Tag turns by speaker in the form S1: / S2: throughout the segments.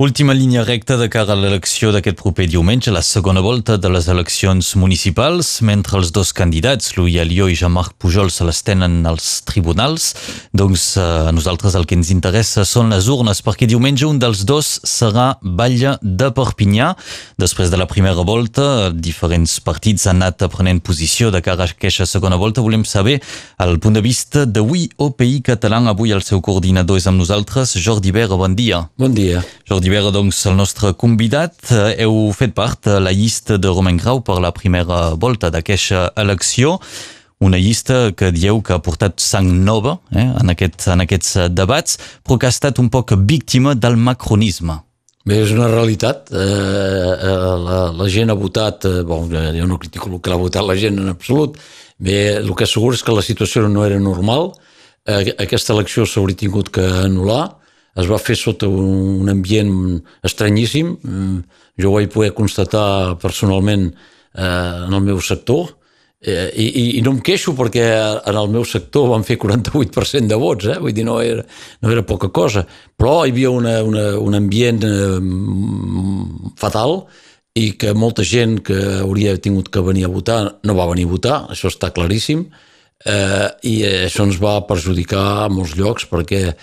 S1: Última línia recta de cara a l'elecció d'aquest proper diumenge, la segona volta de les eleccions municipals, mentre els dos candidats, Louis Alió i Jean-Marc Pujol, se les tenen als tribunals. Doncs eh, a nosaltres el que ens interessa són les urnes, perquè diumenge un dels dos serà Batlle de Perpinyà. Després de la primera volta, diferents partits han anat prenent posició de cara a aquesta segona volta. Volem saber el punt de vista d'avui OPI català. Avui el seu coordinador és amb nosaltres, Jordi Vera. Bon dia.
S2: Bon dia.
S1: Jordi Vera, doncs, el nostre convidat. Heu fet part de la llista de Romain Grau per la primera volta d'aquesta elecció. Una llista que dieu que ha portat sang nova eh, en, aquest, en aquests debats, però que ha estat un poc víctima del macronisme.
S2: Bé, és una realitat. Eh, eh, la, la gent ha votat, eh, bon, jo no critico el que l'ha votat la gent en absolut, bé, el que és segur és que la situació no era normal, eh, aquesta elecció s'hauria tingut que anul·lar, es va fer sota un ambient estranyíssim. Mm, jo ho vaig poder constatar personalment eh, en el meu sector eh, i, i no em queixo perquè en el meu sector van fer 48% de vots, eh? vull dir, no era, no era poca cosa, però hi havia una, una, un ambient eh, fatal i que molta gent que hauria tingut que venir a votar no va venir a votar, això està claríssim, eh, i això ens va perjudicar a molts llocs perquè eh,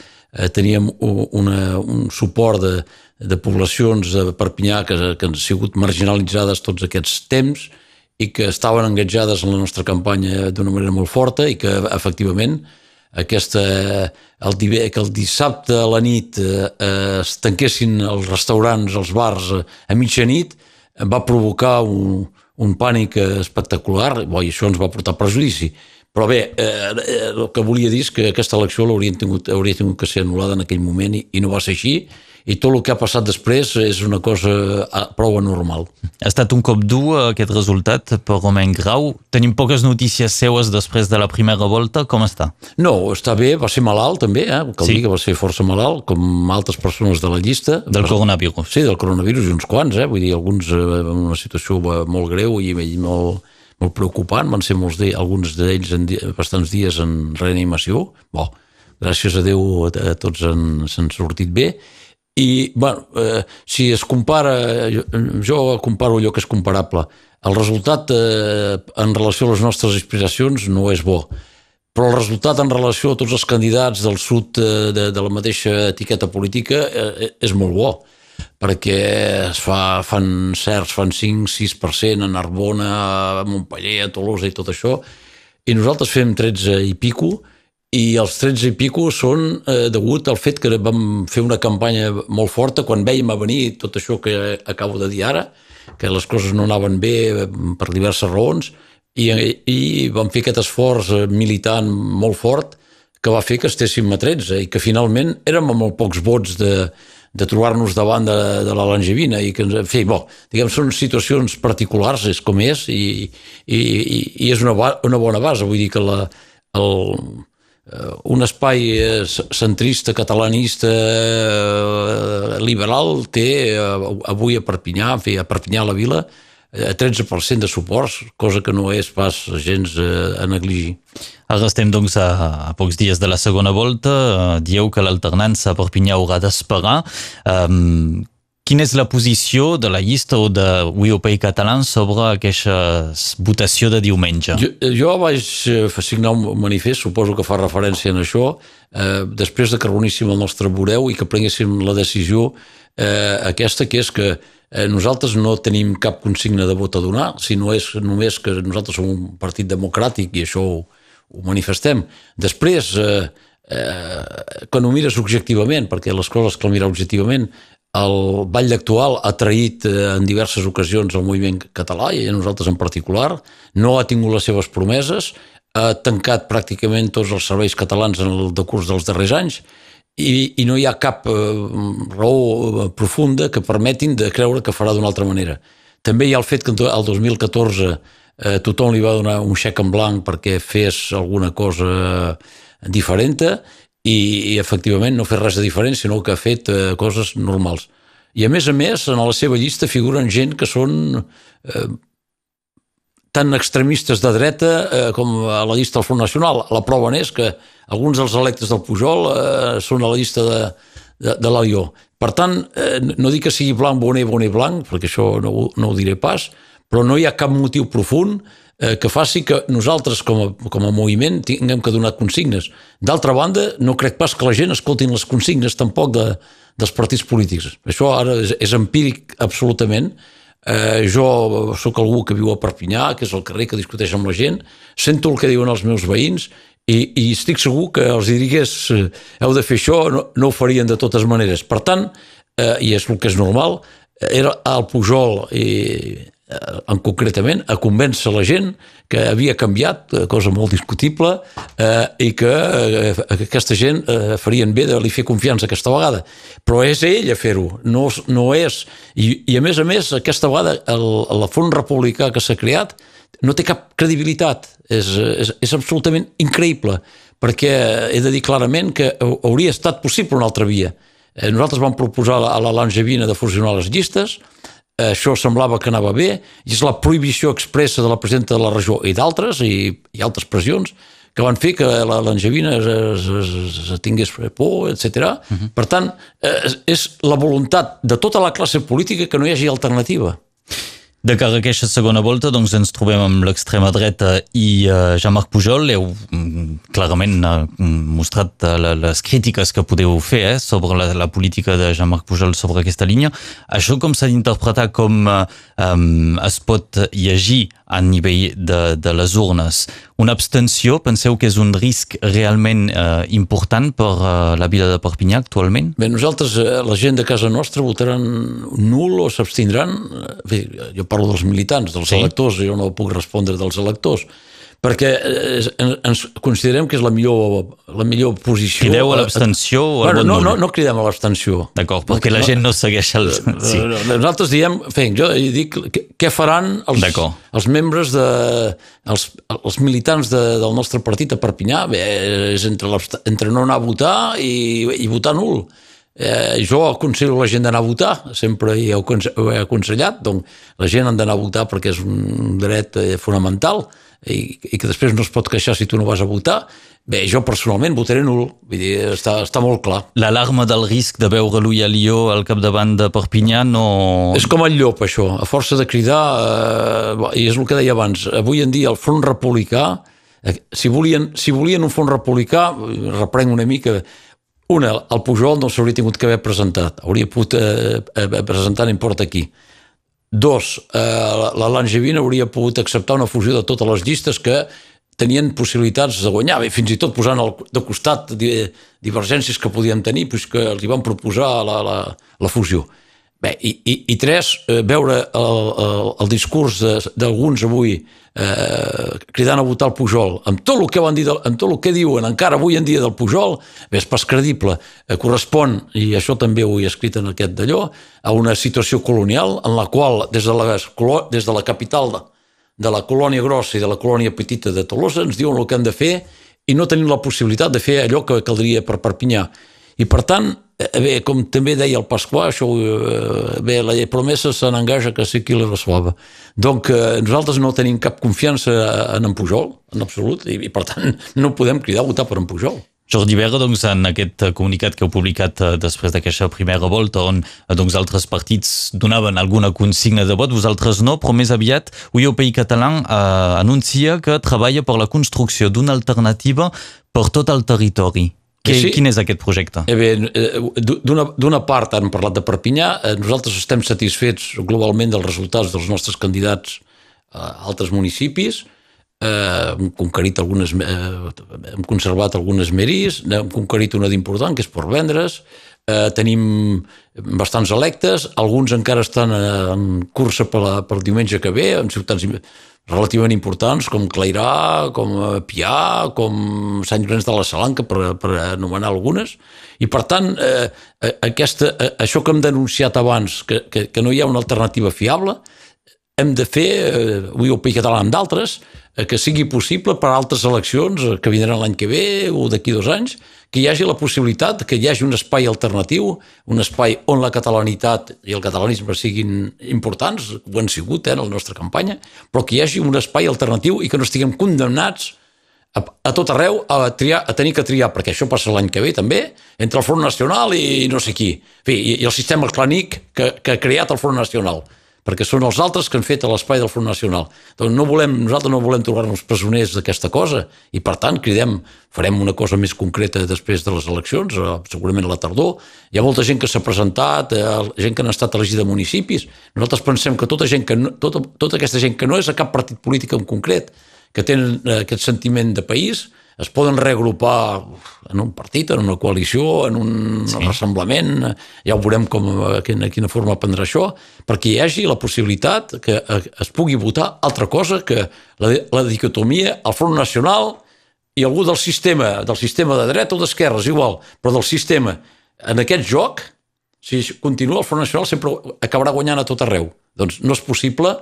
S2: teníem una, un suport de, de poblacions de Perpinyà que, que han sigut marginalitzades tots aquests temps i que estaven engatjades en la nostra campanya d'una manera molt forta i que efectivament aquesta, el, que el dissabte a la nit eh, es tanquessin els restaurants, els bars eh, a mitjanit va provocar un, un pànic espectacular bo, i això ens va portar prejudici. Però bé, eh, eh, el que volia dir és que aquesta elecció tingut, hauria tingut que ser anul·lada en aquell moment i, i no va ser així, i tot el que ha passat després és una cosa eh, prou anormal.
S1: Ha estat un cop dur aquest resultat per Romain Grau. Tenim poques notícies seues després de la primera volta. Com està?
S2: No, està bé. Va ser malalt també, eh? cal sí. dir que va ser força malalt, com altres persones de la llista.
S1: Del coronavirus.
S2: Sí, del coronavirus i uns quants, eh? vull dir, alguns en una situació molt greu i molt molt preocupant, van ser molts d'ells, alguns d'ells en di bastants dies en reanimació. Bo, gràcies a Déu a, tots s'han sortit bé. I, bueno, eh, si es compara, jo, jo comparo allò que és comparable. El resultat eh, en relació a les nostres aspiracions no és bo, però el resultat en relació a tots els candidats del sud eh, de, de la mateixa etiqueta política eh, és molt bo perquè es fa, fan certs, fan 5-6% a Narbona, a Montpellier, a Tolosa i tot això, i nosaltres fem 13 i pico, i els 13 i pico són eh, degut al fet que vam fer una campanya molt forta quan veiem a venir tot això que acabo de dir ara, que les coses no anaven bé eh, per diverses raons, i, i vam fer aquest esforç eh, militant molt fort que va fer que estéssim a 13 i que finalment érem amb molt pocs vots de, de trobar-nos davant de, de la Langevina i que, en fi, bo, diguem, són situacions particulars, és com és, i, i, i és una, una bona base, vull dir que la, el, eh, un espai eh, centrista, catalanista, eh, liberal, té avui a Perpinyà, en fi, a Perpinyà la vila, 13% de suports, cosa que no és pas gens a negligir.
S1: Ara estem doncs a, a pocs dies de la segona volta. Dieu que l'alternança a Perpinyà haurà d'esperar. Um, quina és la posició de la llista o de WIOPI català sobre aquesta votació de diumenge?
S2: Jo, jo vaig eh, signar un manifest, suposo que fa referència a això, eh, després de que reuníssim el nostre voreu i que prenguéssim la decisió eh, aquesta, que és que eh, nosaltres no tenim cap consigna de vot a donar, sinó és només que nosaltres som un partit democràtic i això ho, ho manifestem. Després, eh, eh, quan ho mires objectivament, perquè les coses cal mirar objectivament, el ball actual ha traït eh, en diverses ocasions el moviment català, i a nosaltres en particular, no ha tingut les seves promeses, ha tancat pràcticament tots els serveis catalans en el decurs dels darrers anys, i, i no hi ha cap eh, raó eh, profunda que permetin de creure que farà d'una altra manera. També hi ha el fet que el 2014 eh, tothom li va donar un xec en blanc perquè fes alguna cosa diferent i, i efectivament no fer res de diferent, sinó que ha fet eh, coses normals. I a més a més, en la seva llista figuren gent que són eh, tan extremistes de dreta eh, com a la llista del Front Nacional. La prova és que alguns dels electes del Pujol eh, són a la llista de, de, de l'Alió. Per tant, eh, no dic que sigui blanc, boner, boner, blanc, perquè això no, no ho diré pas, però no hi ha cap motiu profund eh, que faci que nosaltres com a, com a moviment tinguem que donar consignes. D'altra banda, no crec pas que la gent escoltin les consignes tampoc de, dels partits polítics. Això ara és, és empíric absolutament. Eh, jo sóc algú que viu a Perpinyà, que és el carrer que discuteix amb la gent, sento el que diuen els meus veïns i, i estic segur que els digués eh, heu de fer això, no, no ho farien de totes maneres. Per tant, eh, i és el que és normal, era el Pujol i, eh, en concretament a convèncer la gent que havia canviat, eh, cosa molt discutible, eh, i que eh, aquesta gent eh, farien bé de li fer confiança aquesta vegada. Però és ell a fer-ho, no, no és... I, I a més a més, aquesta vegada el, el Font Republicà que s'ha creat no té cap credibilitat, és, és, és absolutament increïble, perquè he de dir clarament que hauria estat possible una altra via. Eh, nosaltres vam proposar a la Langevina de fusionar les llistes, això semblava que anava bé, i és la prohibició expressa de la presidenta de la regió i d'altres, i, i altres pressions, que van fer que la Langevina es, es, es, es tingués por, etc. Uh -huh. Per tant, és, és la voluntat de tota la classe política que no hi hagi alternativa.
S1: De cara a aquesta segona volta doncs, ens trobem amb l'extrema dreta i uh, Jean-Marc Pujol. Heu um, clarament uh, mostrat uh, les crítiques que podeu fer eh, sobre la, la política de Jean-Marc Pujol sobre aquesta línia. Això com s'ha d'interpretar com um, es pot llegir a nivell de, de les urnes? Una abstenció, penseu que és un risc realment uh, important per uh, la vida de Perpinyà actualment?
S2: Bé, nosaltres, la gent de casa nostra, votaran nul o s'abstindran. Bé, jo parlo dels militants, dels sí. electors, jo no puc respondre dels electors, perquè eh, ens considerem que és la millor, la millor posició.
S1: Crideu a l'abstenció o al
S2: bueno, no, no, no cridem a l'abstenció.
S1: D'acord, perquè la gent no segueix el...
S2: Eh, sí. Nosaltres diem, fe, jo dic, què faran els, els membres de... els, els militants de, del nostre partit a Perpinyà? Bé, és entre, entre no anar a votar i, i votar nul. Eh, jo aconsello la gent d'anar a votar, sempre hi ho he aconsellat, doncs la gent ha d'anar a votar perquè és un dret eh, fonamental i, i que després no es pot queixar si tu no vas a votar. Bé, jo personalment votaré nul, vull dir, està, està molt clar.
S1: L'alarma del risc de veure-lo i a Lió al capdavant de Perpinyà no...
S2: És com el llop, això, a força de cridar, eh, i és el que deia abans, avui en dia el front republicà, eh, si volien, si volien un front republicà, reprenc una mica, una, el Pujol no s'hauria tingut que haver presentat, hauria pogut eh, eh presentar n'importa aquí. Dos, eh, la Langevina hauria pogut acceptar una fusió de totes les llistes que tenien possibilitats de guanyar, bé, fins i tot posant al, de costat divergències que podien tenir, pues que els hi van proposar la, la, la fusió. Bé, i, i, i tres, eh, veure el, el, el discurs d'alguns avui eh, cridant a votar el Pujol, amb tot el que van dir, amb tot el que diuen encara avui en dia del Pujol, és pas credible, eh, correspon, i això també ho he escrit en aquest d'allò, a una situació colonial en la qual des de la, des de la capital de, de la colònia grossa i de la colònia petita de Tolosa ens diuen el que han de fer i no tenim la possibilitat de fer allò que caldria per Perpinyà. I per tant, bé, com també deia el Pasquà, això, eh, bé, la promesa se n'engaja que sí qui la resolva. Donc, eh, nosaltres no tenim cap confiança en en Pujol, en absolut, i, i per tant no podem cridar a votar per en Pujol.
S1: Jordi Berga, doncs, en aquest comunicat que heu publicat eh, després d'aquesta primera volta on eh, doncs, altres partits donaven alguna consigna de vot, vosaltres no, però més aviat UIOPI Català eh, anuncia que treballa per la construcció d'una alternativa per tot el territori. Que, sí. Quin és aquest projecte?
S2: Eh bé, eh, D'una part han parlat de Perpinyà, eh, nosaltres estem satisfets globalment dels resultats dels nostres candidats a altres municipis, eh, hem conquerit algunes, eh, hem conservat algunes meris, hem conquerit una d'important, que és per vendre's, eh, tenim bastants electes, alguns encara estan en cursa pel, pel diumenge que ve, en ciutats relativament importants com Clairà, com eh, Pià, com Sant Llorenç de la Salanca, per, per anomenar algunes. I, per tant, eh, eh aquesta, eh, això que hem denunciat abans, que, que, que no hi ha una alternativa fiable, hem de fer, eh, avui el País Català amb d'altres, que sigui possible per altres eleccions eh, que vindran l'any que ve o d'aquí dos anys, que hi hagi la possibilitat que hi hagi un espai alternatiu, un espai on la catalanitat i el catalanisme siguin importants, ho han sigut eh, en la nostra campanya, però que hi hagi un espai alternatiu i que no estiguem condemnats a, a tot arreu a, triar, a tenir que triar, perquè això passa l'any que ve també, entre el Front Nacional i no sé qui. En fi, i, i el sistema clànic que, que ha creat el Front Nacional perquè són els altres que han fet a l'espai del Front Nacional. Doncs no volem, nosaltres no volem trobar-nos presoners d'aquesta cosa i, per tant, cridem, farem una cosa més concreta després de les eleccions, eh, segurament a la tardor. Hi ha molta gent que s'ha presentat, eh, gent que han estat elegida a municipis. Nosaltres pensem que tota, gent que no, tota, tota aquesta gent que no és a cap partit polític en concret, que tenen eh, aquest sentiment de país, es poden reagrupar en un partit, en una coalició, en un sí. ressemblament, ja ho veurem com, a quina, quina forma prendrà això, perquè hi hagi la possibilitat que eh, es pugui votar altra cosa que la, la dicotomia al Front Nacional i algú del sistema, del sistema de dreta o d'esquerra, és igual, però del sistema. En aquest joc, si continua el Front Nacional sempre acabarà guanyant a tot arreu. Doncs no és possible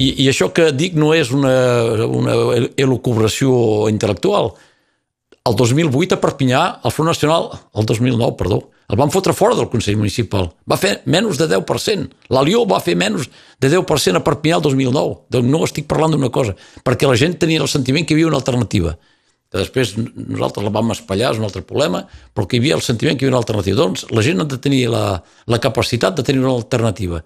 S2: i, i això que dic no és una, una elucubració intel·lectual, el 2008 a Perpinyà, el Front Nacional, el 2009, perdó, el van fotre fora del Consell Municipal. Va fer menys de 10%. La Lió va fer menys de 10% a Perpinyà el 2009. Doncs no estic parlant d'una cosa, perquè la gent tenia el sentiment que hi havia una alternativa. Que després nosaltres la vam espallar, és un altre problema, però que hi havia el sentiment que hi havia una alternativa. Doncs la gent ha de tenir la, la capacitat de tenir una alternativa.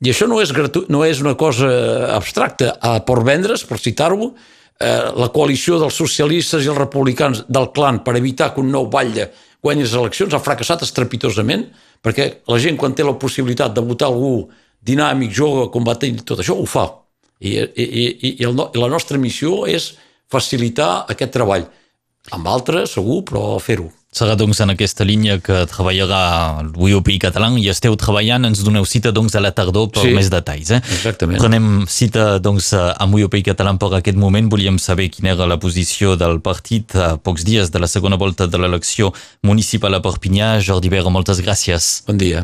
S2: I això no és, gratu no és una cosa abstracta. A Port Vendres, per citar-ho, la coalició dels socialistes i els republicans del clan per evitar que un nou batlle guanyi les eleccions ha fracassat estrepitosament, perquè la gent quan té la possibilitat de votar algú dinàmic, jove, combatent, tot això, ho fa. I, i, i, i, el, i la nostra missió és facilitar aquest treball. Amb altres, segur, però fer-ho.
S1: Serà doncs en aquesta línia que treballarà el UIOPI català i esteu treballant, ens doneu cita doncs a la tardor per sí, més detalls. Eh?
S2: Exactament.
S1: Prenem cita doncs amb UIOPI català per aquest moment. Volíem saber quina era la posició del partit a pocs dies de la segona volta de l'elecció municipal a Perpinyà. Jordi Vera, moltes gràcies.
S2: Bon dia.